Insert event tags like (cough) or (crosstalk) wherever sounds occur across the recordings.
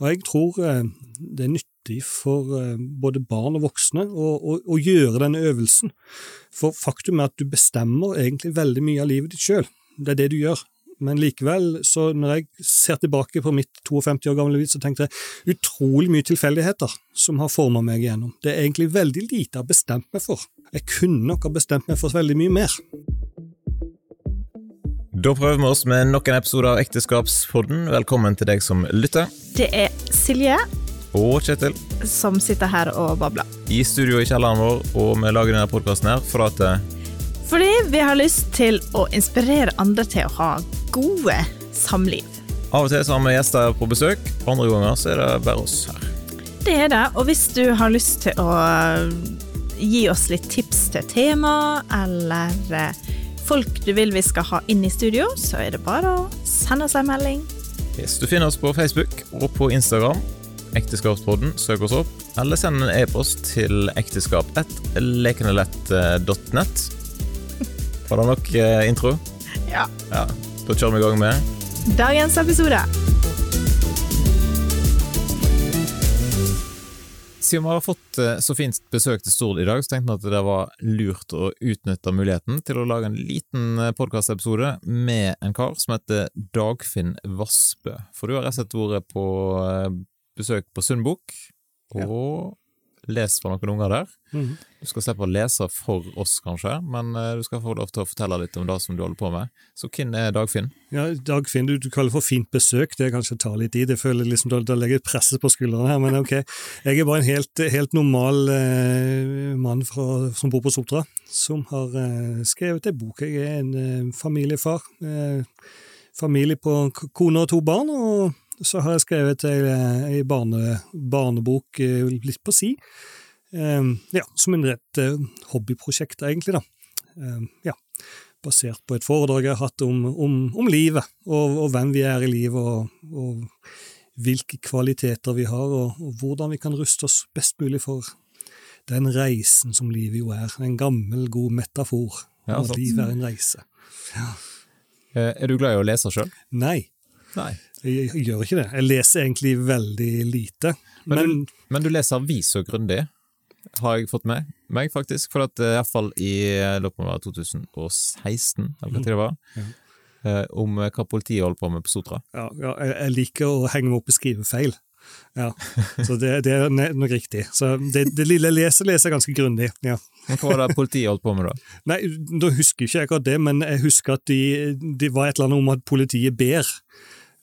Og jeg tror eh, det er nyttig for eh, både barn og voksne å, å, å gjøre denne øvelsen. For faktum er at du bestemmer egentlig veldig mye av livet ditt sjøl. Det er det du gjør. Men likevel, så når jeg ser tilbake på mitt 52 år gamle liv, så tenkte jeg utrolig mye tilfeldigheter som har forma meg igjennom. Det er egentlig veldig lite jeg har bestemt meg for. Jeg kunne nok ha bestemt meg for veldig mye mer. Da prøver vi oss med nok en episode av Ekteskapspodden. Velkommen til deg som lytter. Det er Silje Og Kjetil. som sitter her og babler. I studio i kjelleren vår, og vi lager denne podkasten her for at eh, Fordi vi har lyst til å inspirere andre til å ha gode samliv. av og til så har vi gjester på besøk, andre ganger så er det bare oss her. Det er det, og hvis du har lyst til å gi oss litt tips til tema, eller eh, folk du vil vi skal ha inn i studio, så er det bare å sende oss en melding. Yes, du finner oss på Facebook og på Instagram. Ekteskapspodden, søk oss opp. Eller send en e-post til ekteskap1lekenelett.net. Var det nok eh, intro? Ja. Ja, Da kjører vi i gang med Dagens episode. Siden vi har fått eh, så fint besøk til Stord i dag, så tenkte vi at det var lurt å utnytte muligheten til å lage en liten podkastepisode med en kar som heter Dagfinn Vassbø. For du har rett og slett vært på eh, besøk på Sundbok og lest for noen unger der. Mhm. Du skal slippe å lese for oss, kanskje, men eh, du skal få lov til å fortelle litt om det som du holder på med. Så hvem er Dagfinn? Ja, Dagfinn, du, du kaller for fint besøk, det kanskje tar litt i, det føler liksom, da, legger jeg presset på skuldrene her, men ok. Jeg er bare en helt, helt normal eh, mann fra, som bor på Sotra, som har eh, skrevet en bok. Jeg er en eh, familiefar, eh, familie på kone og to barn, og så har jeg skrevet ei barne, barnebok eh, litt på si. Eh, ja, som en rett eh, hobbyprosjekt, egentlig, da. Eh, ja basert på et foredrag jeg har hatt om, om, om livet, og, og hvem vi er i livet, og, og hvilke kvaliteter vi har, og, og hvordan vi kan ruste oss best mulig for den reisen som livet jo er. En gammel, god metafor. Ja, altså. at livet er en reise. Ja. Er du glad i å lese sjøl? Nei, Nei. Jeg, jeg gjør ikke det. Jeg leser egentlig veldig lite. Men, Men, du, men du leser så grundig, har jeg fått med meg, faktisk. For at eh, iallfall i løpet av om 2016, eller hva det var, eh, om eh, hva politiet holder på med på Sotra. ja, ja, jeg, jeg liker å henge meg opp i skrivefeil. Ja, så det, det er nok riktig. Så det, det lille leser, leser ganske grundig. ja. Hva var det politiet holdt på med da? (laughs) Nei, da husker ikke jeg akkurat det, men jeg husker at det de var et eller annet om at politiet ber.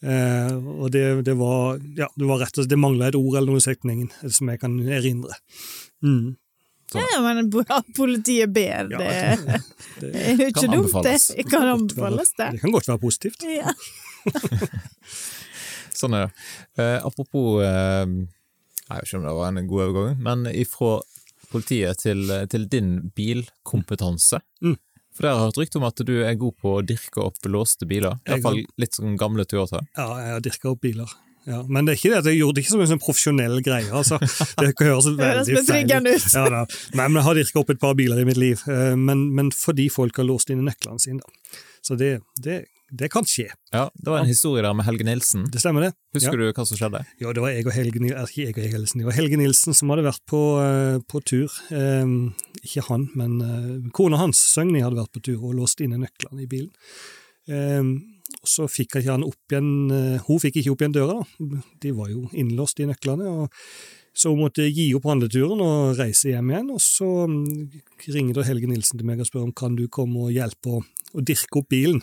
Eh, og det, det var ja, det var rett og slett, det mangla et ord eller noe i setningen som jeg kan erindre. Mm. Så. Ja, men at politiet ber, Ja, (laughs) det, det, er jo ikke Kan dumt, det. Det kan anbefales, det. det kan godt være positivt. Ja. (laughs) Sånn er det. Eh, apropos eh, Jeg vet ikke om det var en god overgang, men ifra politiet til, til din bilkompetanse. Mm. For dere har hørt rykte om at du er god på å dirke opp låste biler. Iallfall litt som gamle Toyota. Ja, jeg har dirka opp biler. Ja, men det er ikke det at jeg gjorde det ikke som en sånn profesjonell greie. altså. (laughs) Det høres veldig feil betryggende ut. Ja, da. Nei, men jeg har dirka opp et par biler i mitt liv, eh, men, men fordi folk har låst inn nøklene sine. da. Så det, det, det kan skje. Ja, Det var en historie der med Helge Nilsen. Det stemmer, det. Husker du hva som skjedde? Ja, det var jeg og Helge, ikke jeg og Helge Nilsen, det var Helge Nilsen som hadde vært på, eh, på tur. Eh, ikke han, men eh, kona hans, Søgni, hadde vært på tur og låst inne nøklene i bilen. Eh, så fikk ikke han opp igjen eh, Hun fikk ikke opp igjen døra, da. De var jo innlåst i nøklene. og så hun måtte gi opp handleturen og reise hjem igjen, og så mm, ringer da Helge Nilsen til meg og spør om kan du komme og hjelpe å, dirke opp bilen,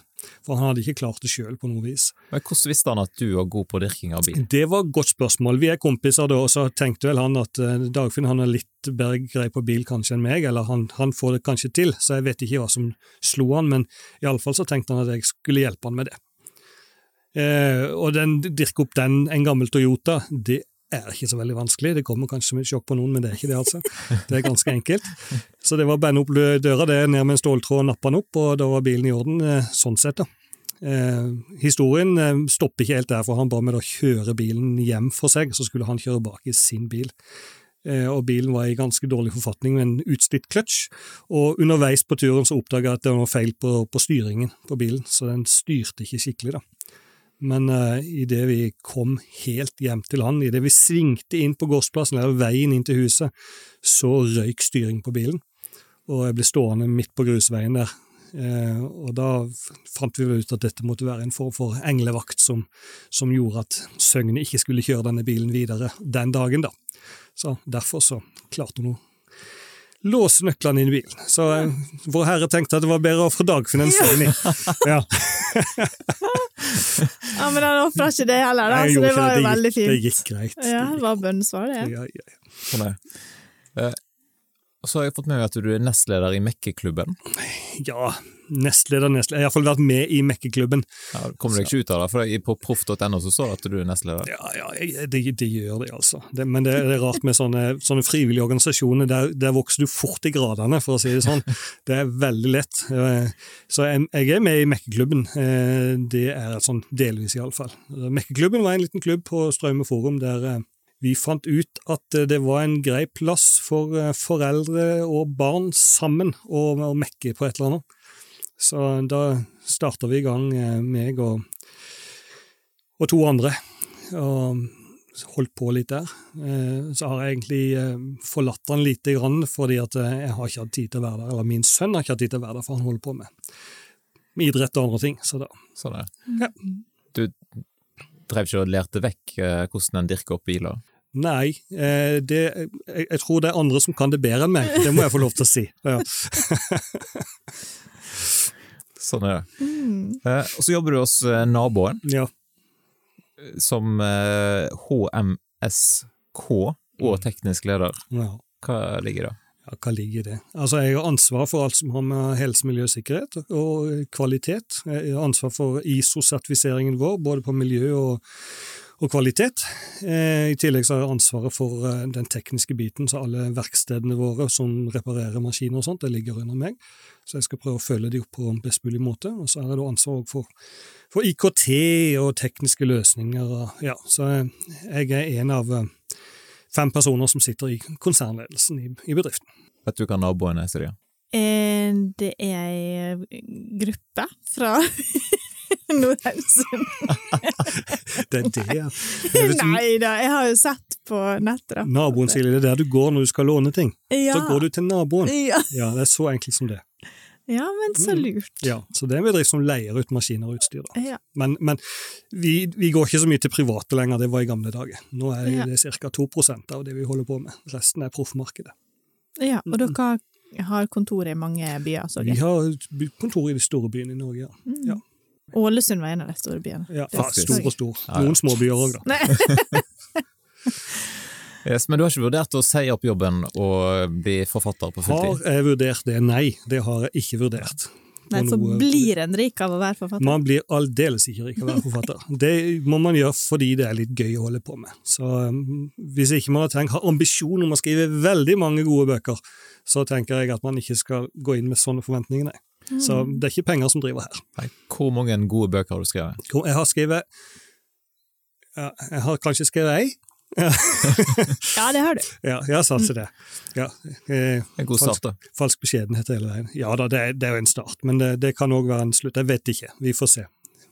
for han hadde ikke klart det sjøl på noe vis. Men Hvordan visste han at du var god på dirking av bil? Det var et godt spørsmål. Vi er kompiser da, og så tenkte vel han at eh, Dagfinn han har litt bedre greie på bil kanskje enn meg, eller han, han får det kanskje til, så jeg vet ikke hva som slo han, men iallfall så tenkte han at jeg skulle hjelpe han med det. Eh, og den, dirke opp den, en gammel Toyota, det er ikke så veldig vanskelig. Det kommer kanskje som et sjokk på noen, men det er ikke det, altså. Det er ganske enkelt. Så det var å bende opp døra, det ned med en ståltråd og nappe den opp, og da var bilen i orden, eh, sånn sett, da. Eh, historien eh, stopper ikke helt der, for han ba meg da kjøre bilen hjem for seg, så skulle han kjøre bak i sin bil. Eh, og bilen var i ganske dårlig forfatning med en utslitt kløtsj, og underveis på turen så oppdaga jeg at det var noe feil på, på styringen på bilen, så den styrte ikke skikkelig, da. Men uh, idet vi kom helt hjem til land, idet vi svingte inn på gårdsplassen, eller veien inn til huset, så røyk styring på bilen, og jeg ble stående midt på grusveien der. Eh, og da fant vi vel ut at dette måtte være en form for englevakt som, som gjorde at Søgne ikke skulle kjøre denne bilen videre den dagen, da. Så derfor så klarte hun å låse nøklene inn i bilen. Så eh, Vår Herre tenkte at det var bedre å få Dagfinn enn Søgni. Ja. (laughs) (laughs) ja, men han ofra ikke det heller, da, så det var jo veldig Det gikk greit. Ja, det var bønnesvar, det. Ja, ja, ja. Sånn er det. Eh, Og så har jeg fått med meg at du er nestleder i Mekkeklubben. ja, nestleder, nestleder. Jeg har iallfall vært med i Mekkeklubben. Ja, kommer deg ikke ut av det, for på proff.no så står det at du er nestleder. Ja, ja, jeg- det, det gjør det, altså. Det, men det, det er rart med sånne, sånne frivillige organisasjoner. Der, der vokser du fort i gradene, for å si det sånn. (laughs) Det er veldig lett. Eh, Så jeg, jeg er med i Mekkeklubben. Eh, Det er sånn delvis, iallfall. Mekkeklubben var en liten klubb på Straume Forum der eh, vi fant ut at eh, det var en grei plass for eh, foreldre og barn sammen å, å mekke på et eller annet. Så da starta vi i gang, eh, meg og, og to andre, og holdt på litt der. Så har jeg egentlig forlatt han lite grann, fordi at jeg har ikke hatt tid til å være der, eller min sønn har ikke hatt tid til å være der, for han holder på med, med idrett og andre ting. Så da Sånn er det. Ja. Drev ikke og lærte vekk eh, hvordan en dirker opp biler? Nei, eh, det, jeg, tror det er andre som kan det bedre enn meg, det må jeg få lov til å si. Ja. (laughs) Sånn er det. Mm. Eh, Og så jobber du hos naboen, Ja. som eh, HMSK og teknisk leder. ja. Hva ligger det? Ja, hva ligger i det? Altså, jeg har ansvar for alt som har med helse, miljø sikkerhet og kvalitet. Jeg har ansvar for ISO-sertifiseringen vår, både på miljø og, og kvalitet. Eh, I tillegg så har jeg ansvaret for eh, den tekniske biten, så alle verkstedene våre som reparerer maskiner og sånt, det ligger under meg. Så jeg skal prøve å følge de opp på en best mulig måte. Og så har jeg da ansvar for, for IKT og tekniske løsninger. Ja, så eh, jeg er en av eh, fem personer som sitter i konsernledelsen i, i bedriften. Vet du hva naboen er, Silje? Eh, Det er ei gruppe fra (laughs) Nord-Haugesund. (laughs) Det er det. ja. (laughs) Nei da, jeg har jo sett på nettet. da. Naboen, Silje, det er der du går når du skal låne ting. Ja. Så går du til naboen. Ja. Ja, Det er så enkelt som det. Ja, men så Mm. lurt. Ja, Så det er en bedrift som leier ut maskiner og utstyr. da. Ja. Men, men vi, vi går ikke så mye til private lenger, det var i gamle dager. Nå er Ja. det ca. 2% av det vi holder på med. Resten er proffmarkedet. ja, og dere har kontor i mange byer, så Vi har kontor i de store byene i Norge, ja. Mm. ja. Ålesund var en av de store byene. ja stor og stor. Ja, ja. Noen små byer òg, da. (laughs) (laughs) Yes, men du har ikke vurdert å si opp jobben og bli forfatter på fulltid? Har jeg vurdert det? Nei, det har jeg ikke vurdert. Nei, Så noe- blir en rik av å være forfatter? Man blir aldeles ikke rik av å være forfatter. (laughs) Det må man gjøre fordi det er litt gøy å holde på med. Så um, Hvis ikke man har tenkt, har ambisjon om å skrive veldig mange gode bøker, så tenker jeg at man ikke skal gå inn med sånne forventninger, nei. Så Mm. det er ikke penger som driver her. Nei, hvor mange gode bøker har du skrevet? Jeg har skrevet ja, Jeg har kanskje skrevet ei? (laughs) Ja, det har du. Ja, jeg har satset det. Ja, eh, En god start, da. falsk beskjedenhet hele veien. Ja da, det det er jo en start, men det, det kan òg være en slutt. Jeg vet ikke. Vi får se.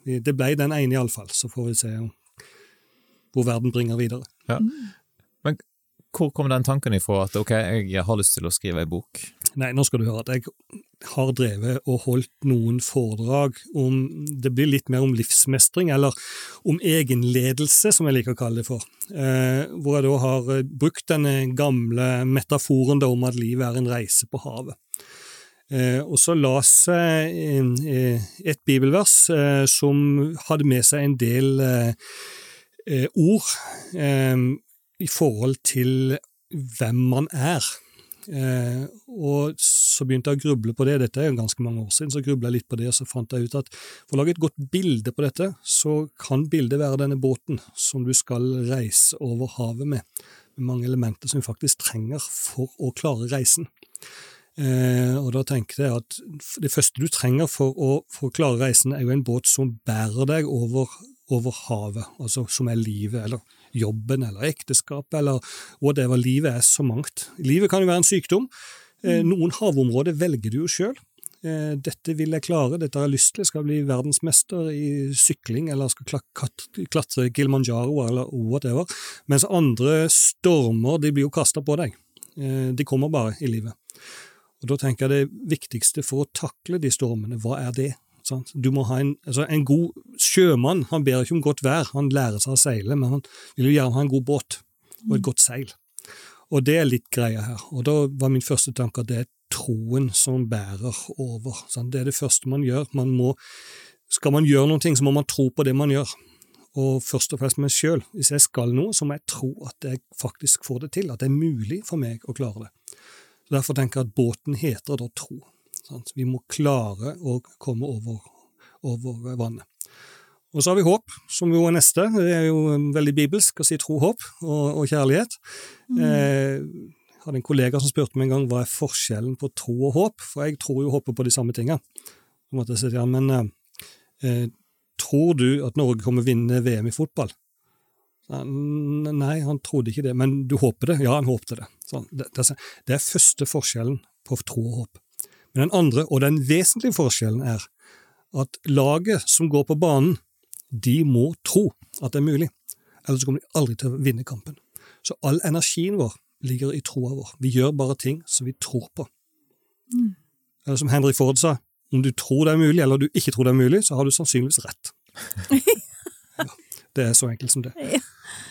Det ble den ene iallfall, så får vi se hvor verden bringer videre. Men Hvor kom den tanken ifra at ok, jeg har lyst til å skrive ei bok? Nei, nå skal du høre at jeg har drevet og holdt noen foredrag om Det blir litt mer om livsmestring, eller om egenledelse, som jeg liker å kalle det for. Eh, hvor jeg da har eh, brukt denne gamle metaforen om at livet er en reise på havet. Eh, og så las jeg eh, et bibelvers eh, som hadde med seg en del eh, ord i forhold til hvem man er. Eh, og så begynte jeg å gruble på det, dette er jo ganske mange år siden, så grubla jeg litt på det, og så fant jeg ut at for å lage et godt bilde på dette, så kan bildet være denne båten som du skal reise over havet med, med mange elementer som vi faktisk trenger for å klare reisen. Eh, og da tenkte jeg at det første du trenger for å, for å klare reisen, er jo en båt som bærer deg over, over havet, altså som er livet, eller jobben, eller ekteskapet, eller whatever. Livet er så mangt. Livet kan jo være en sykdom. Eh, noen havområder velger du jo sjøl. eh, dette vil jeg klare, dette har jeg lyst til, jeg skal bli verdensmester i sykling, eller skal kla- klatre Kilimanjaro, eller whatever. Mens andre stormer, de blir jo kasta på deg. Eh, De kommer bare i livet. Og da tenker jeg det viktigste for å takle de stormene, hva er det? Sant? Du må ha en, altså en god sjømann, han ber ikke om godt vær, han lærer seg å seile, men han vil jo gjerne ha en god båt og et godt seil. Og det er litt greia her. Og da var min første tanke at det er troen som bærer over. Sant? Det er det første man gjør. Man må, skal man gjøre noe, så må man tro på det man gjør. Og først og fremst meg sjøl. Hvis jeg skal noe, så må jeg tro at jeg faktisk får det til, at det er mulig for meg å klare det. Så Derfor tenker jeg at båten heter da tro. Sant? Vi må klare å komme over, over vannet. Og så har vi håp, som jo er neste. Det er jo veldig bibelsk å si tro, håp og, og kjærlighet. Eh, jeg hadde en kollega som spurte meg en gang hva er forskjellen på tro og håp, for jeg tror jo og håper på de samme. Så jeg si til han, men eh, eh, tror du at Norge kommer vinne VM i fotball? Nei, han trodde ikke det, men du håper det? Ja, han håpte det. Så, det, det, det er første forskjellen på tro og håp. Men den andre, og den vesentlige forskjellen, er at laget som går på banen, de må tro at det er mulig, ellers kommer de aldri til å vinne kampen. Så all energien vår ligger i troa vår. Vi gjør bare ting som vi tror på. Eller som Henry Ford sa, om du tror det er mulig, eller du ikke tror det er mulig, så har du sannsynligvis rett. (laughs) Ja, det er så enkelt som det.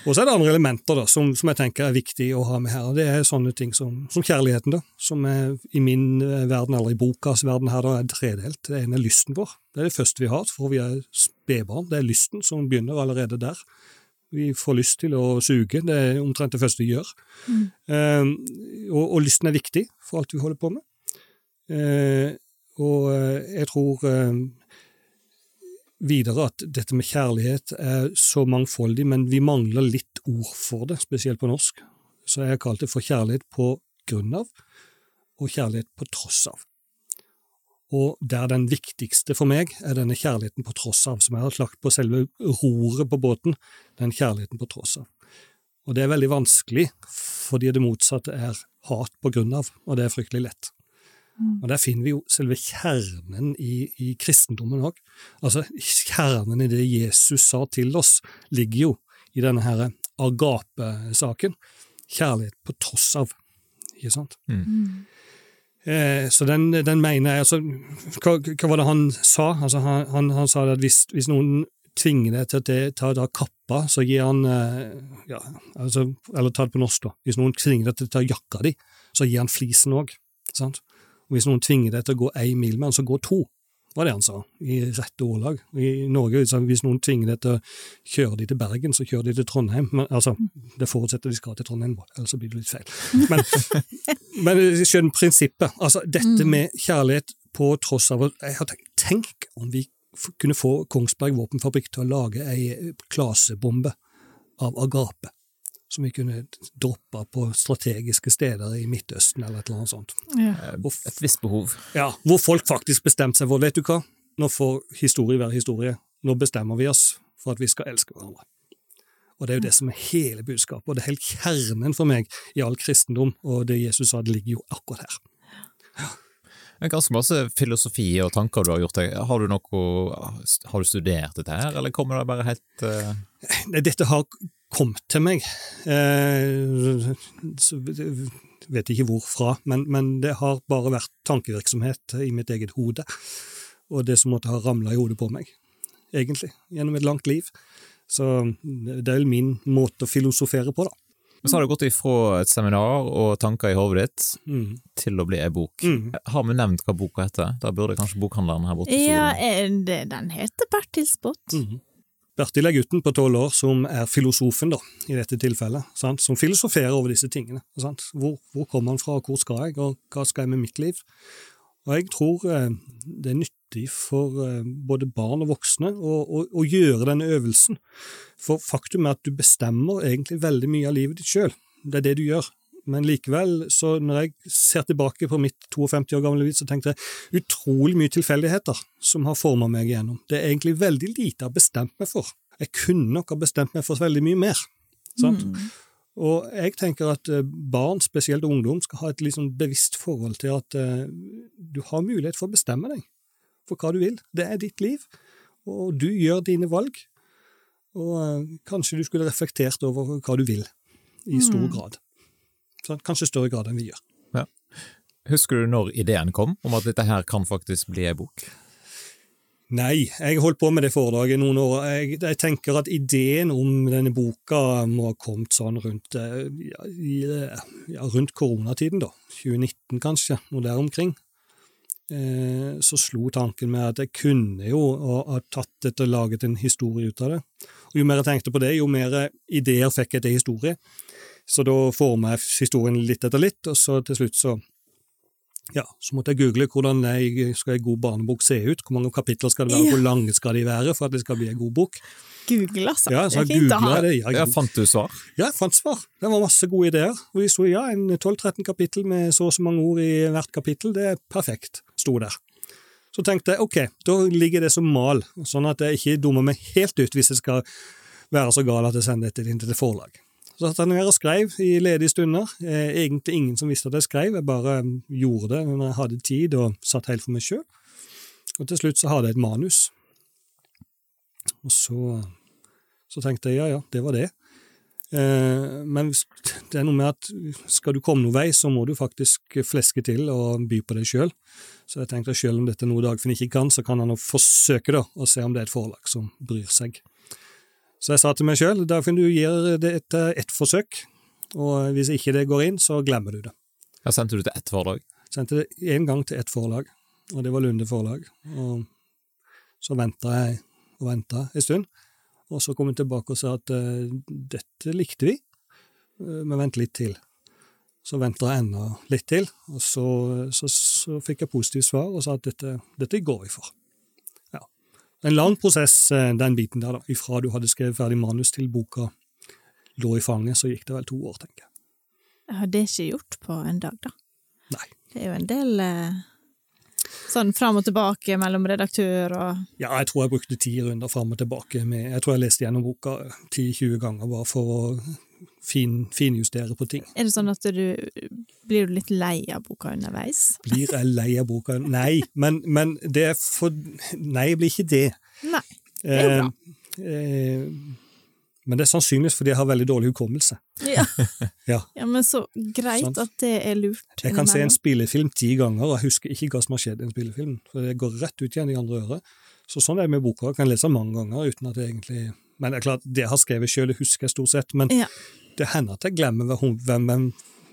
Og så er det andre elementer da, som, som jeg tenker er viktig å ha med her. og Det er sånne ting som, som kjærligheten, da, som er i min eh, verden, eller i bokas verden her, da, er tredelt. Det ene er lysten vår. Det er det første vi har, for vi er spedbarn. Det er lysten som begynner allerede der. Vi får lyst til å suge, det er omtrent det første vi gjør. Eh, og, og lysten er viktig for alt vi holder på med. Uh, og eh, jeg tror eh, videre at dette med kjærlighet er så mangfoldig, men vi mangler litt ord for det, spesielt på norsk. Så jeg har kalt det for kjærlighet på grunn av, og kjærlighet på tross av. Og der den viktigste for meg er denne kjærligheten på tross av, som jeg har lagt på selve roret på båten, den kjærligheten på tross av. Og det er veldig vanskelig, fordi det motsatte er hat på grunn av, og det er fryktelig lett. Og der finner vi jo selve kjernen i, i kristendommen òg. Altså, kjernen i det Jesus sa til oss, ligger jo i denne her agape-saken. Kjærlighet på tross av, ikke sant? Eh, så den, den mener jeg altså, hva, hva var det han sa? Altså, han, han, han sa at hvis, hvis noen tvinger deg til å ta ta kappa, så gir han eh, ja, altså, Eller ta det på norsk, da. Hvis noen tvinger deg til å ta jakka di, så gir han flisen òg. Sant? Og hvis noen tvinger deg til å gå én mil med han, så gå to, var det han sa, i rette ordlag. I Norge, så hvis noen tvinger deg til å kjøre de til Bergen, så kjører de til Trondheim. Men, altså, det forutsetter de skal til Trondheim, ellers blir det litt feil. Men, (laughs) men skjønn prinsippet. Altså, dette med kjærlighet på tross av Jeg har tenkt, tenk om vi kunne få Kongsberg våpenfabrikk til å lage ei klasebombe av agape. Som vi kunne droppe på strategiske steder i Midtøsten eller et eller annet sånt. Ja. Hvor, Et visst behov. ja, hvor folk faktisk bestemte seg for vet du hva, nå får historie være historie. Nå bestemmer vi oss for at vi skal elske hverandre. Og Det er jo det som er hele budskapet, og det er helt kjernen for meg i all kristendom, og det Jesus sa, det ligger jo akkurat her. Er ganske masse filosofi og tanker du har gjort deg. Har du noe Har du studert dette her, eller kommer det bare helt uh... Dette har kommet til meg. Eh, vet ikke hvorfra, men, men det har bare vært tankevirksomhet i mitt eget hode. Og det som måtte ha ramla i hodet på meg, egentlig, gjennom et langt liv. Så det er vel min måte å filosofere på, da. Men så har det gått ifra et seminar og tanker i hodet ditt Mm. til å bli ei bok. Mm. Har vi nevnt hva boka heter? Da burde kanskje bokhandleren her borte Ja, eh, det- den heter Bertilsbot. Mhm. Bertil er gutten på tolv år som er filosofen, da, i dette tilfellet. Sant? Som filosoferer over disse tingene. Hvor, hvor kommer han fra, hvor skal jeg, og hva skal jeg med mitt liv? Og jeg tror eh, det er nyttig for eh, både barn og voksne å, å, å gjøre denne øvelsen. For faktum er at du bestemmer egentlig veldig mye av livet ditt sjøl. Det er det du gjør. Men likevel, så når jeg ser tilbake på mitt 52 år gamle liv, så tenkte jeg utrolig mye tilfeldigheter som har forma meg igjennom. Det er egentlig veldig lite jeg har bestemt meg for. Jeg kunne nok ha bestemt meg for veldig mye mer. Sant? Og jeg tenker at eh, barn, spesielt ungdom, skal ha et liksom bevisst forhold til at eh, du har mulighet for å bestemme deg for hva du vil. Det er ditt liv, og du gjør dine valg. Og eh, kanskje du skulle reflektert over hva du vil, i stor Mm. grad. Sånn, kanskje større grad enn vi gjør. Husker du når ideen kom om at dette her kan faktisk bli ei bok? Nei, jeg har holdt på med det foredraget noen år. Jeg, jeg tenker at ideen om denne boka må ha kommet sånn rundt, eh, ja, i- ja, rundt koronatiden, da. 2019 kanskje, noe der omkring. Eh, så slo tanken med at jeg kunne jo ha tatt dette og laget en historie ut av det. Og jo mer jeg tenkte på det, jo mer ideer fikk jeg til historie. Så da forma jeg historien litt etter litt, og så til slutt så ja, så måtte jeg google hvordan jeg, skal en god barnebok se ut, hvor mange kapitler skal det være, Ja. hvor lange skal de være for at det skal bli en god bok. Google, altså. Ja, det så er fint det. Ja, Ja, jeg, fant du svar? ja, jeg fant svar. Det var masse gode ideer. Og de sto ja, en 12-13 kapittel med så og så mange ord i hvert kapittel, det er perfekt, sto der. Så tenkte jeg ok, da ligger det som mal, sånn at jeg ikke dummer meg helt ut hvis jeg skal være så gal at jeg sender dette inn til et forlag. Så satt jeg ned og skrev i ledige stunder. Eh, egentlig ingen som visste at jeg skrev, jeg bare mm, gjorde det når jeg hadde tid og satt helt for meg sjøl. Og til slutt så hadde jeg et manus. Og så, så tenkte jeg ja ja, det var det. Eh, men det er noe med at skal du komme noen vei, så må du faktisk fleske til og by på deg sjøl. Så jeg tenkte at selv om dette er noe Dagfinn ikke kan, så kan han jo forsøke da, å se om det er et forlag som bryr seg. Så jeg sa til meg sjøl Dagfinn, du gir det et, et forsøk, og hvis ikke det går inn, så glemmer du det. Ja, sendte du til ett forlag? Sendte det én gang til ett forlag, og det var Lunde forlag. Og så venta jeg og venta en stund, og så kom hun tilbake og sa at eh, dette likte vi, Eh, men vent litt til. Så venta jeg enda litt til, og så, så, så fikk jeg positivt svar og sa at dette, dette går vi for. En lang prosess, eh, den biten der, da. Ifra du hadde skrevet ferdig manus til boka lå i fanget, så gikk det vel to år, tenker jeg. Ja, det er ikke gjort på en dag, da. Nei. Det er jo en del eh, sånn fram og tilbake mellom redaktør og Ja, jeg tror jeg brukte ti runder fram og tilbake. Med, jeg tror jeg leste gjennom boka 10-20 ganger bare for å fin, finjustere på ting. Er det sånn at du blir du litt lei av boka underveis? Blir jeg lei av boka? Nei, men, men det er for Nei, jeg blir ikke det. Nei. det er jo bra. Eh, eh, men det er sannsynligvis fordi jeg har veldig dårlig hukommelse. Ja. (laughs) Ja. ja, men så greit sånn. at det er lurt. Jeg kan se en spillefilm ti ganger, og jeg husker ikke hva som har skjedd i en spillefilm. For det går rett ut igjen i andre øret. Så sånn er det med boka. Jeg kan lese mange ganger uten at det egentlig Men det er klart, det jeg har skrevet sjøl, det husker jeg stort sett. Men Ja. det hender at jeg glemmer hvem, hvem,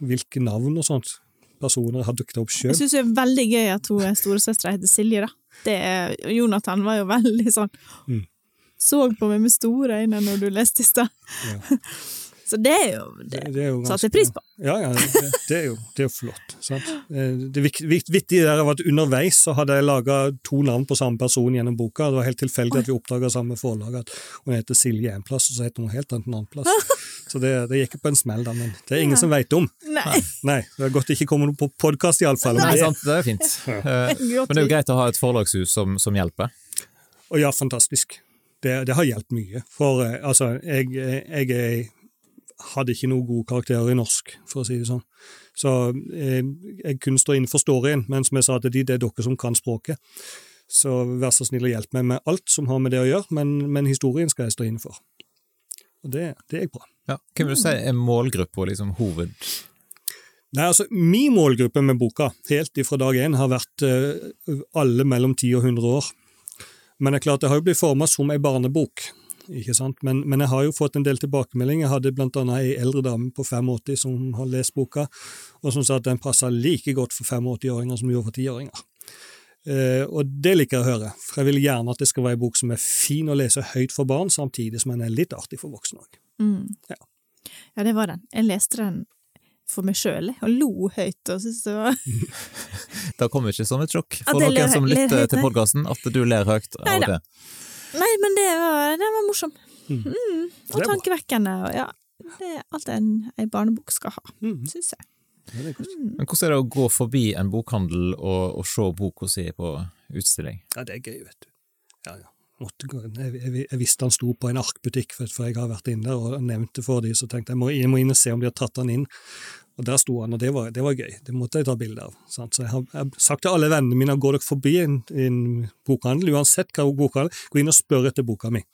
hvilke navn og sånt personer har dukket opp sjøl. Jeg syns det er veldig gøy at hun storesøstera heter Silje, da. Det Jonathan var jo veldig sånn Mm. Så på meg med store øyne når du leste i stad. Ja. (laughs) Så det er jo det, Det er jo satte jeg pris på. Ja, ja, det, det, er jo, det er jo flott. Sant? Eh, Det vittige der var at underveis så hadde jeg laga to navn på samme person gjennom boka. Det var helt tilfeldig at vi oppdaga samme forlag, at hun heter Silje en plass, og så heter hun helt annet en annen plass. (laughs) Så det, det gikk på en smell, da, men det er ingen Ja. som veit om. Nei. Nei, det er godt det ikke kommer noe på podkast, iallfall. Nei, Men, sant, det er fint. Ja. (laughs) Men det er jo greit å ha et forlagshus som, som hjelper. og ja, fantastisk. Det, det har hjulpet mye. For eh, altså, jeg, jeg, jeg hadde ikke noen gode karakterer i norsk, for å si det sånn. Så eh, jeg kunne stå innenfor storyen, men som jeg sa til de, det er dere som kan språket. Så vær så snill og hjelp meg med alt som har med det å gjøre, men, men historien skal jeg stå inne for. Og det, det gikk bra. Ja. Hvem vil du si er målgruppa, liksom hoved... Nei, altså, Min målgruppe med boka, helt ifra dag én, har vært uh, alle mellom 10 og 100 år. Men det er klart, det har jo blitt forma som ei barnebok. Ikke sant? Men, men jeg har jo fått en del tilbakemeldinger. Jeg hadde blant annet ei eldre dame på 85 som har lest boka, og som sa at den passa like godt for 85-åringer som gjorde for 10-åringer. Eh, og det liker jeg å høre, for jeg vil gjerne at det skal være ei bok som er fin å lese høyt for barn, samtidig som den er litt artig for voksne òg. Mm. Ja. ja, det var den. Jeg leste den for meg sjøl, og lo høyt og synes det var (laughs) da kommer ikke som et sjokk for noen som lytter til podkasten, at du ler høyt av det. Nei, men det var, den var morsom. Mm. Mm. Og tankevekkende. Og ja, det er alt en, en barnebok skal ha, Mm. syns jeg. Ja, det er godt. Men hvordan er det å gå forbi en bokhandel og, og se boka si på utstilling? Ja, det er gøy, vet du. Ja, ja. Måtte jeg, jeg, jeg visste han sto på en arkbutikk, for, for jeg har vært inne der og nevnt det for dem, så tenkte jeg må, jeg må inn og se om de har tatt han inn. Og Der sto han, og det var, det var gøy. Det måtte jeg ta bilde av. Sant? Så jeg har, jeg har sagt til alle vennene mine går dere forbi en, en bokhandel, uansett hva bokhandel, gå inn og spør etter boka mi.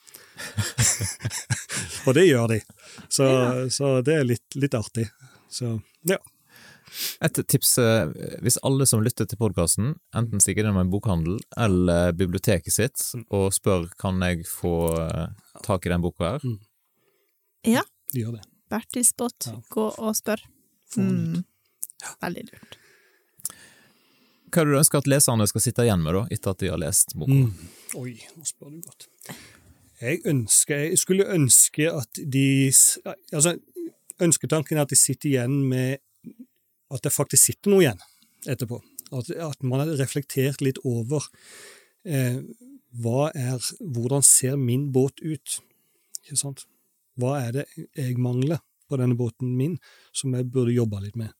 (laughs) (laughs) og det gjør de. Så, så det er litt, litt artig. Så ja. Et tips eh, hvis alle som lytter til podkasten, enten stikker innom en bokhandel eller biblioteket sitt og spør kan jeg få eh, tak i den boka her, Ja, De gjør det. Bertil Spott, Ja. gå og spør. Mm. Veldig lurt. hva er det du ønsker at leserne skal sitte igjen med da, etter at de har lest boka? Mm. Oi, nå spør du godt. Jeg ønsker, jeg skulle ønske at de Altså, ønsketanken er at de sitter igjen med At det faktisk sitter noe igjen etterpå. At, at man har reflektert litt over eh, er Hvordan ser min båt ut? Ikke sant? Hva er det jeg mangler på denne båten min, som jeg burde jobbe litt med?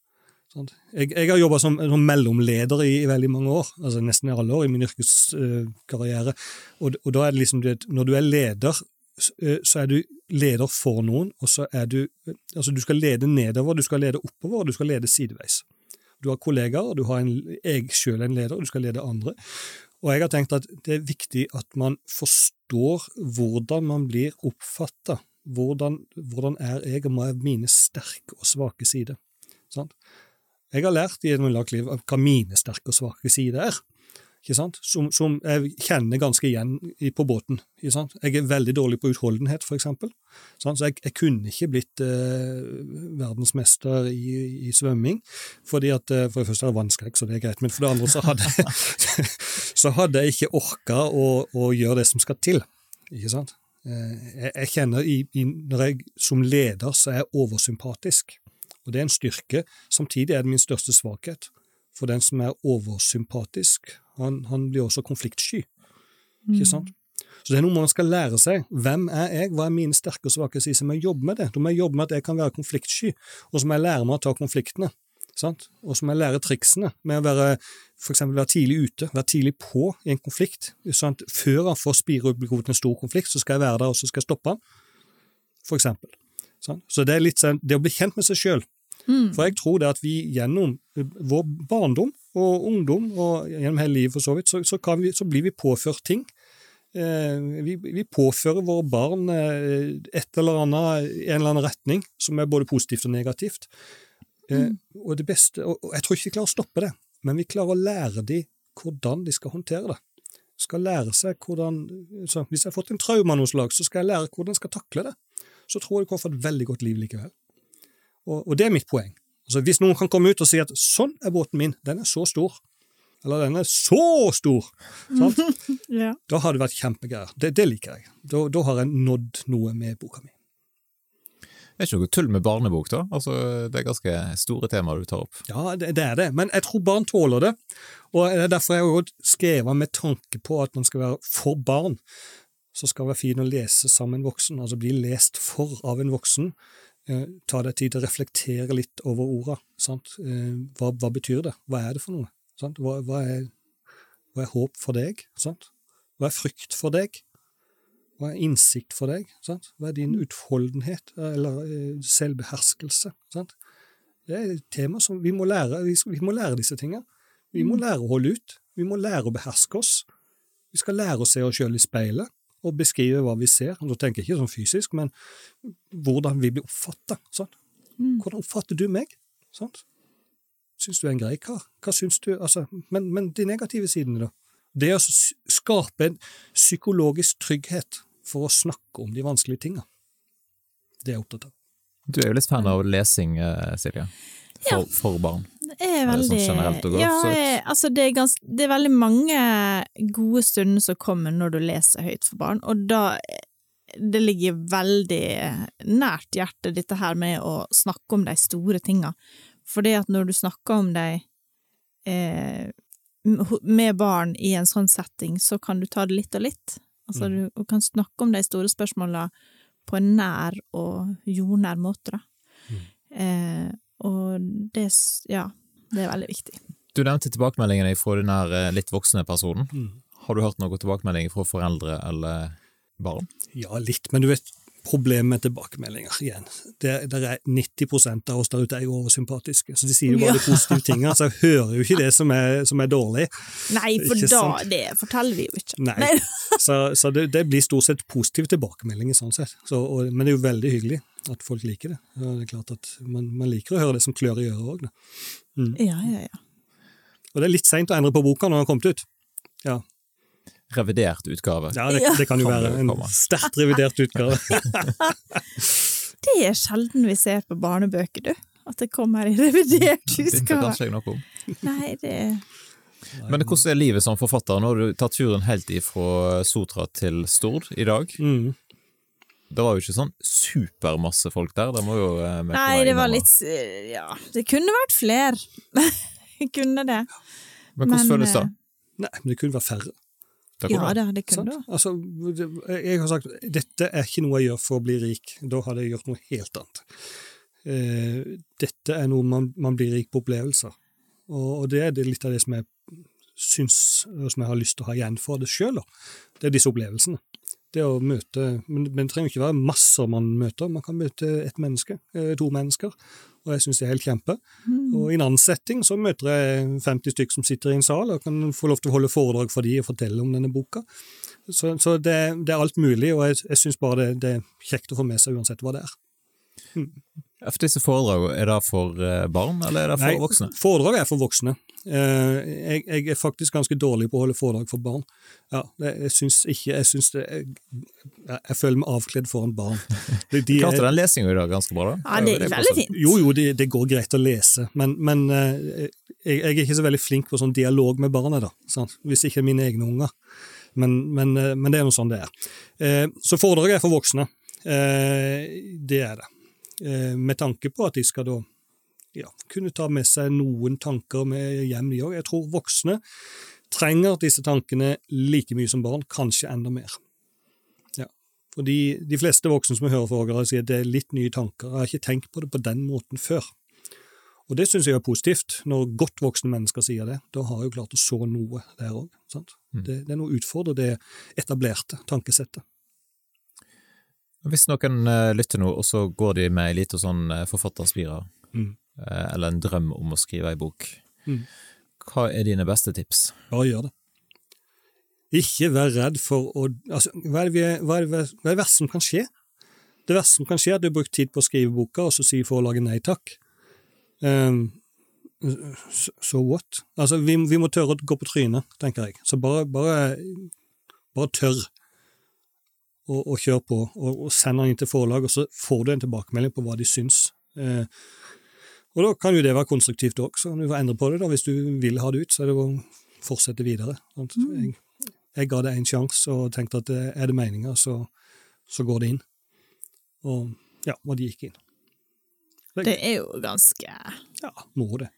Sant? Jeg, jeg har jobba som, som mellomleder i, i veldig mange år, altså nesten alle år i min yrkeskarriere. og, og da er det liksom det, når du er leder, så er du leder for noen, og så er du Altså, du skal lede nedover, du skal lede oppover, og du skal lede sideveis. Du har kollegaer, du har en, jeg sjøl en leder, og du skal lede andre. Og jeg har tenkt at det er viktig at man forstår hvordan man blir oppfatta. Hvordan, hvordan er jeg, og hva er mine sterke og svake sider? Sant? Jeg har lært et langt liv hva mine sterke og svake sider er? Som, som jeg kjenner ganske igjen på båten. Jeg er veldig dårlig på utholdenhet, for eksempel. Så jeg, jeg kunne ikke blitt eh, verdensmester i, i svømming, fordi at eh, for det første er det vannskrekk, så det er greit, men for det andre så hadde, (laughs) så hadde jeg ikke orka å, å gjøre det som skal til. Ikke sant? Eh, Jeg, jeg kjenner i, i, når jeg som leder så er jeg oversympatisk, og det er en styrke. Samtidig er det min største svakhet. For den som er oversympatisk, han, han blir også konfliktsky. Ikke sant? Så det er noe man skal lære seg. Hvem er jeg, hva er mine sterke og svake sider? Så må jeg jobbe med det. Da må jeg jobbe med at jeg kan være konfliktsky, og så må jeg lære meg å ta konfliktene. Sant? Og så må jeg lære triksene med å være, for eksempel være tidlig ute, være tidlig på i en konflikt. Sant? Før han får spire opp til en stor konflikt, så skal jeg være der, og så skal jeg stoppe han, for eksempel. Sant? Så det er litt sånn, det å bli kjent med seg sjøl. For jeg tror det at vi gjennom vår barndom og ungdom, og gjennom hele livet for så vidt, så, så, kan vi, så blir vi påført ting. Eh, vi, vi påfører våre barn eh, et eller annet, en eller annen retning som er både positivt og negativt. Eh, og det beste, og, og jeg tror ikke vi klarer å stoppe det, men vi klarer å lære dem hvordan de skal håndtere det. Skal lære seg hvordan, så Hvis jeg har fått en traume av noe slag, så skal jeg lære hvordan jeg skal takle det. Så tror jeg du kan få et veldig godt liv likevel. Og, og det er mitt poeng. Altså, hvis noen kan komme ut og si at sånn er båten min, den er så stor, eller den er så stor, sant? (laughs) Ja. da har det vært kjempegreier. Det, det liker jeg. Da, da har jeg nådd noe med boka mi. Det er ikke noe tull med barnebok, da. Altså, det er ganske store temaer du tar opp. Ja, det, det er det, men jeg tror barn tåler det. Og det er derfor jeg har skrevet med tanke på at man skal være for barn. Så skal det være fint å lese sammen med en voksen, altså bli lest for av en voksen. Eh, ta deg tid til å reflektere litt over orda. Sant? Eh, hva, hva betyr det? Hva er det for noe? Sant? Hva, hva, er, hva er håp for deg? Sant? Hva er frykt for deg? Hva er innsikt for deg? Sant? Hva er din utholdenhet, eller eh, selvbeherskelse? Sant? Det er et tema som vi må lære. Vi, må lære disse tingene. Vi må lære å holde ut. Vi må lære å beherske oss. Vi skal lære å se oss sjøl i speilet og beskrive hva vi ser. Nå tenker jeg ikke sånn fysisk, men hvordan vi blir oppfatta. Sånn. Hvordan oppfatter du meg? Sånn. Syns du er en grei kar? Hva syns du? Altså, men, men de negative sidene, da? Det å skape en psykologisk trygghet for å snakke om de vanskelige tinga, det er jeg opptatt av. Du er jo litt fan av lesing, eh, Silje. For, for barn. Er veldig sånn veldig generelt og godt, Ja, jeg, altså det er, gans, det er veldig mange gode stunder som kommer når du leser høyt for barn, og da Det ligger veldig nært hjertet, dette her med å snakke om de store tinga. For det at når du snakker om de eh, med barn i en sånn setting, så kan du ta det litt og litt. Altså, Mm. du kan snakke om de store spørsmåla på en nær og jordnær måte, da. Mm. Eh, og det, ja, det er veldig viktig. Du nevnte tilbakemeldingene fra den eh, litt voksne personen. Mm. Har du hørt noen tilbakemeldinger fra foreldre eller barn? Ja, litt, men du vet, problemet med tilbakemeldinger igjen. Det, det er 90 av oss der ute er jo oversympatiske, så de sier jo bare de positive tingene. Så jeg hører jo ikke det som er, som er dårlig. Nei, for Ikke da sant? det forteller vi jo ikke. Nei. (laughs) Så, så det, det blir stort sett positive tilbakemeldinger sånn sett. Så, og, men det er jo veldig hyggelig at folk liker det. Det er klart at man, man liker å høre det som klør i øret òg. Ja, ja, ja. Og det er litt seint å endre på boka når den har kommet ut. Ja, Revidert utgave. ja, det, det kan jo være en sterkt revidert utgave. (laughs) Det er sjelden vi ser på barnebøker, du. At det kommer i revidert Det utgave. kanskje jeg noe om. Nei, det Men hvordan er livet som forfatter? Nå har du tatt turen helt ifra Sotra til Stord i dag. Mm. Det var jo ikke sånn supermasse folk der. Det må jo eh, vi Nei, det var litt eh, Ja, det kunne vært flere. Det (laughs) kunne det. Men hvordan men, føles det? eh, Nei, men det kunne vært færre. det? Ja da, det kunne det. Altså, jeg har sagt dette er ikke noe jeg gjør for å bli rik. Da hadde jeg gjort noe helt annet. Uh, dette er noe man, man blir rik på opplevelser. Og, og det er det litt av det som jeg syns, og som jeg har lyst til å ha igjen for det sjøl. Det er disse opplevelsene. Det å møte Men, men det trenger ikke være masser man møter. Man kan møte ett menneske, eh, to mennesker. Og jeg syns det er helt kjempe. Og i en annen setting så møter jeg 50 stykker som sitter i en sal og kan få lov til å holde foredrag for de og fortelle om denne boka. Så, så det, det er alt mulig, og jeg, jeg syns bare det, det er kjekt å få med seg uansett hva det er. For disse foredragene, er det for eh, barn, eller er det for Nei, voksne? Foredrag er for voksne. Eh, Jeg, jeg er faktisk ganske dårlig på å holde foredrag for barn. Ja, jeg syns ikke Jeg syns det jeg, jeg føler meg avkledd foran barn. (laughs) De, de Klarte den lesinga i dag ganske bra, da? Ja, det er veldig fint. Jo, jo, det, det går greit å lese, men, men eh, jeg, jeg er ikke så veldig flink på sånn dialog med barna, da, sant? hvis ikke mine egne unger. Men, men, men det er noe sånn det er. Eh, Så foredraget er for voksne. Eh, Det er det. Eh, Med tanke på at de skal da ja, kunne ta med seg noen tanker med hjem, de òg. Jeg tror voksne trenger disse tankene like mye som barn, kanskje enda mer. Ja. Fordi de fleste voksne som hører foredrag, sier at det er litt nye tanker. Jeg har ikke tenkt på det på den måten før. Og det syns jeg er positivt, når godt voksne mennesker sier det. Da har jeg jo klart å så noe der òg. Det, det er noe å utfordre det etablerte tankesettet. Hvis noen eh, lytter nå, og så går de med ei lita sånn forfatterspirer, Mm. eh, eller en drøm om å skrive ei bok, Mm. hva er dine beste tips? Bare gjør det. Ikke vær redd for å altså, hva, er det, hva, er det, hva er det verste som kan skje? Det verste som kan skje, er at du har brukt tid på å skrive boka, og så sier forlaget nei takk. Um, so what? Altså, vi, vi må tørre å gå på trynet, tenker jeg. Så bare, bare, bare tørr. Og, og kjør på, og, og send den inn til forlag, og så får du en tilbakemelding på hva de syns. Eh, og da kan jo det være konstruktivt òg, så kan du endre på det da, hvis du vil ha det ut. Så er det å fortsette videre. sant? Jeg, jeg ga det en sjanse og tenkte at eh, er det meninga, så, så går det inn. Og ja, og de gikk inn. Det er jo ganske Ja, moro det.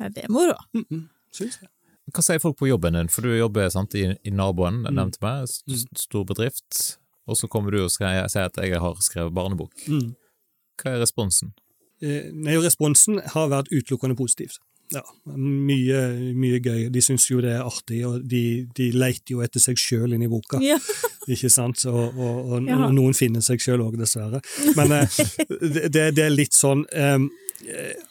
ja, Det er moro. Mm -mm, syns jeg. Hva sier folk på jobben din, for du jobber sant, i, i naboen, jeg nevnte meg, st- stor bedrift, og så kommer du og sier at jeg har skrevet barnebok. Mm. Hva er responsen? Eh, Nei, responsen har vært utelukkende positivt. Ja, mye, mye gøy. De syns jo det er artig, og de, de leiter jo etter seg sjøl inni boka. Ja. (laughs) Ikke sant? Og, og, og, Ja. og noen finner seg sjøl òg, dessverre. Men eh, (laughs) det, det- det er litt sånn eh,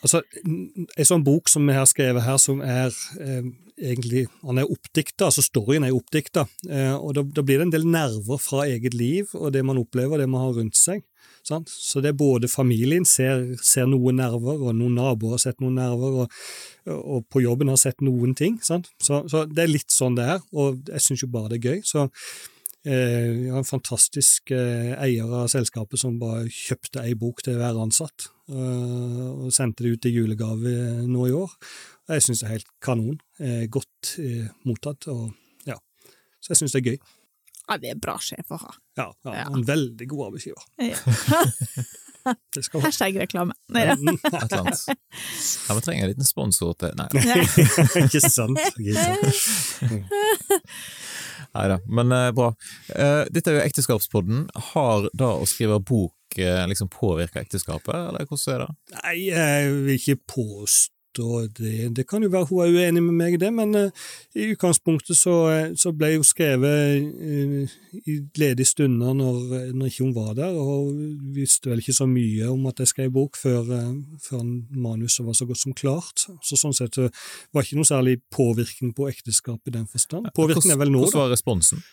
Altså, en sånn bok som vi har skrevet her, som er eh, egentlig Han er oppdikta, altså storyen er oppdikta. Eh, og da, da blir det en del nerver fra eget liv og det man opplever, det man har rundt seg. Sant? Så det er både familien ser, ser noen nerver, og noen naboer har sett noen nerver, og, og på jobben har sett noen ting. Så, så det er litt sånn det er, og jeg syns jo bare det er gøy. Så eh, har en fantastisk eh, eier av selskapet som bare kjøpte ei bok til hver ansatt, eh, og sendte det ut i julegave nå i år. Og jeg syns det er helt kanon. Godt mottatt, og ja. Så jeg syns det er gøy. ja, det er bra sjef å ha. Ja, ja, Ja. En veldig god arbeidsgiver. Ja. (laughs) Det skal ha. Hashtag reklame. Nei da. Mm, Et eller annet. Ja, vi trenger en liten sponsor til Nei, (laughs) Ikke sant? (laughs) Nei da, men eh, bra. Eh, dette er jo Ekteskapspodden. Har da å skrive bok eh, liksom påvirka ekteskapet, eller hvordan er det? Nei, jeg vil ikke påstå og det, det kan jo være hun er uenig med meg i det, men uh, i utgangspunktet så, så ble hun skrevet uh, i ledige stunder når, når, ikke hun var der, og visste vel ikke så mye om at jeg skrev bok før, uh, før manuset var så godt som klart. Så sånn sett uh, var ikke noe særlig påvirkning på ekteskapet i den forstand. Påvirkning er vel nå, da. Hvordan var responsen?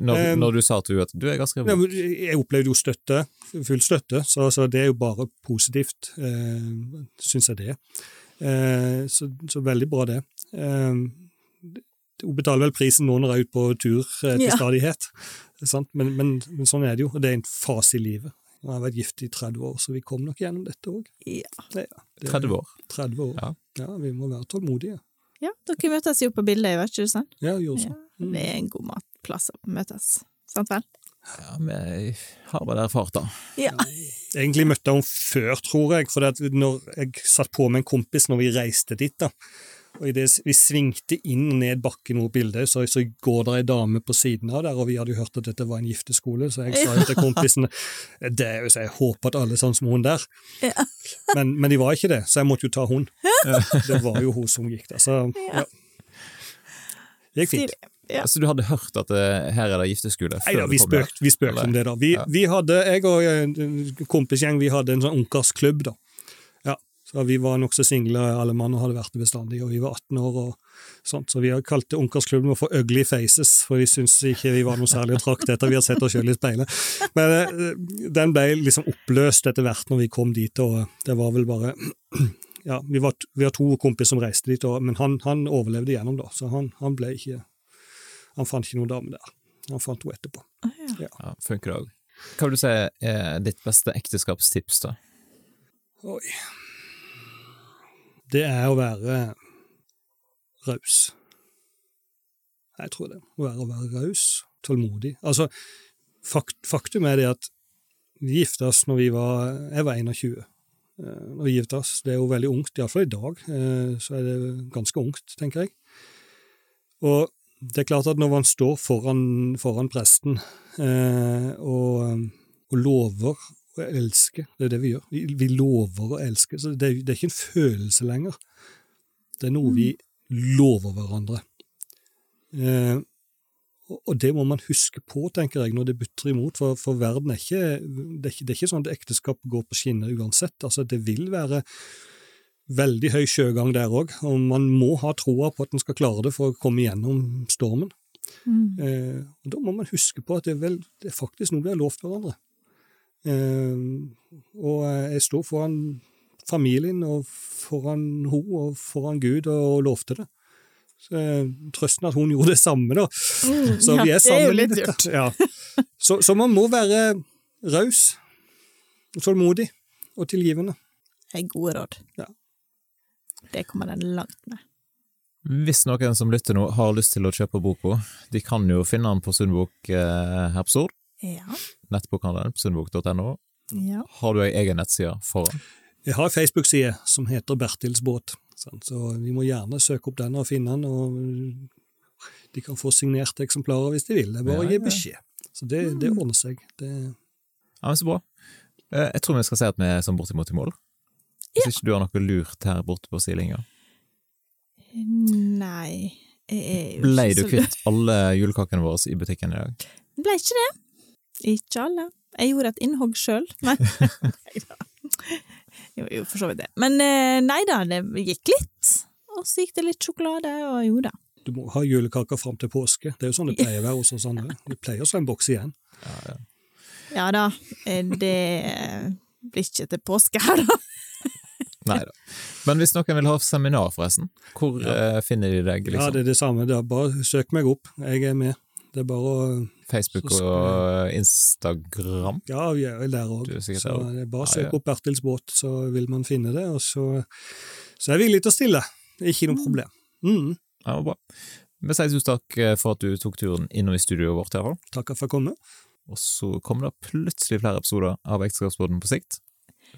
Når, når, du sa til henne at du, jeg har skrevet bok? Jeg opplevde jo støtte, full støtte, så, så det er jo bare positivt, eh, syns jeg det. Eh, så, så, veldig bra, det. Eh, hun betaler vel prisen nå når jeg er ute på tur eh, til ja. stadighet, men, men, men, sånn er det jo, og det er en fase i livet. Jeg har vært gift i 30 år, så vi kom nok gjennom dette òg. Ja. Ja, 30 år? 30 år. Ja. ja, vi må være tålmodige. Ja, dere møtes jo på bildet, det sånn? Ja, gjorde sånn. Ja, det er en god matplass å møtes, sant vel? Ja, vi har vel erfart det. Ja. Egentlig møtte jeg henne før, tror jeg, for når jeg satt på med en kompis når vi reiste dit, da, og det, vi svingte inn og ned bakken mot bildet, så, så går det ei dame på siden av der, og vi hadde jo hørt at dette var en gifteskole, så jeg sa jo til kompisen det, er jo så jeg håper at alle er sånn som hun der. Ja. Men, men, de var ikke det, så jeg måtte jo ta hun. Det var jo hun som gikk der, så ja. Det gikk fint. Ja. Så du hadde hørt at det, eh, her er det gifteskole? Nei, ja, vi spøkte spøk om det, da. Vi, vi, hadde, jeg og en kompisgjeng vi hadde en sånn ungkarsklubb, da. Ja, Så vi var nokså single, alle mann, og hadde vært det bestandig, og vi var 18 år og sånt, så vi har kalt det ungkarsklubben for Ugly Faces, for vi syntes ikke vi var noe særlig å trakte etter, vi hadde sett oss sjøl i speilet. Men eh, den ble liksom oppløst etter hvert når vi kom dit, og det var vel bare Ja, vi var, vi har to kompiser som reiste dit, og, men han, han, overlevde igjennom, da, så han, han, ble ikke Han fant ikke noen dame der. Han fant henne etterpå. ja. Ja. ja funker òg. Hva vil du si er ditt beste ekteskapstips, da? Oi det er å være raus. Jeg tror det. Å være, å være raus, tålmodig. Altså, fakt, faktum er det at vi gifta oss når vi var Jeg var 21. Eh, når vi gifta oss. Det er jo veldig ungt, iallfall i dag, eh, så er det ganske ungt, tenker jeg. Og det er klart at når man står foran, foran presten eh, og, og lover å elske. Det er det vi gjør. Vi, vi lover å elske. Så det, det, er ikke en følelse lenger. Det er noe vi lover hverandre. Eh, og det må man huske på, tenker jeg, når det butter imot, for, for verden er ikke det, er ikke det er ikke sånn at ekteskap går på skinner uansett. Altså, det vil være veldig høy sjøgang der òg, og man må ha troa på at en skal klare det for å komme gjennom stormen. Mm. Eh, og Da må man huske på at det er, vel, det er faktisk noe vi har lovt hverandre. Eh, og jeg sto foran familien og foran hun og foran Gud og lovte det. Så Trøsten at hun gjorde det samme, da. Mm, (laughs) så vi er sammen. Det er jo litt. Ja. Så, så, man må være raus, tålmodig og tilgivende. Det er gode råd. Ja. Det kommer den langt med. Hvis noen som lytter nå har lyst til å kjøpe boka, de kan jo finne den på Sundbok eh, her på Stord. Ja. Nettbokhandelen på sundbok.no. Ja. Har du ei egen nettside for den? Jeg har ei Facebook-side som heter Bertils båt, så vi må gjerne søke opp den og finne den. og De kan få signerte eksemplarer hvis de vil, det er bare å gi beskjed. Så det, det mm. ordner seg. Det... Ja, men Så bra. Eh, jeg tror vi skal si at vi er sånn bortimot i mål. Hvis ikke du har noe lurt her borte på sidelinja? Nei Ble du kvitt alle julekakene våre i butikken i dag? Ble ikke det. Ikke alle. Jeg gjorde et innhogg sjøl, men (laughs) Jo, jo, for så vidt det. Men eh, nei da, det gikk litt. Og så gikk det litt sjokolade, og jo da. Du må ha julekaker fram til påske. Det er jo sånn det pleier å være hos oss andre. (laughs) Det pleier å slå en boks igjen. Ja, ja. ja da, eh, det blir ikke til påske her, da. Nei da. Men hvis noen vil ha seminar, forresten, hvor ja. Eh, finner de deg? Liksom? Ja, det er det samme. Det er bare søk meg opp. Jeg er med. Det er bare å Facebook og Instagram? Ja, vi er vel der òg. Bare søk opp Bertils båt, så vil man finne det. Og så, så er jeg villig til å stille. Ikke noe mm. problem. Mm. Ja, bra. Vi sier tusen takk eh, for at du tok turen innom i studioet vårt. her. Takk for å komme. Og så kommer det plutselig flere episoder av Ekteskapsbåten på sikt.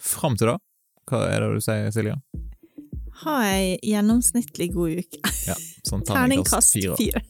Fram til da, hva er det du sier, Silja? Ha ei gjennomsnittlig god uke. Ja, sånn (laughs) terningkast fire. fire.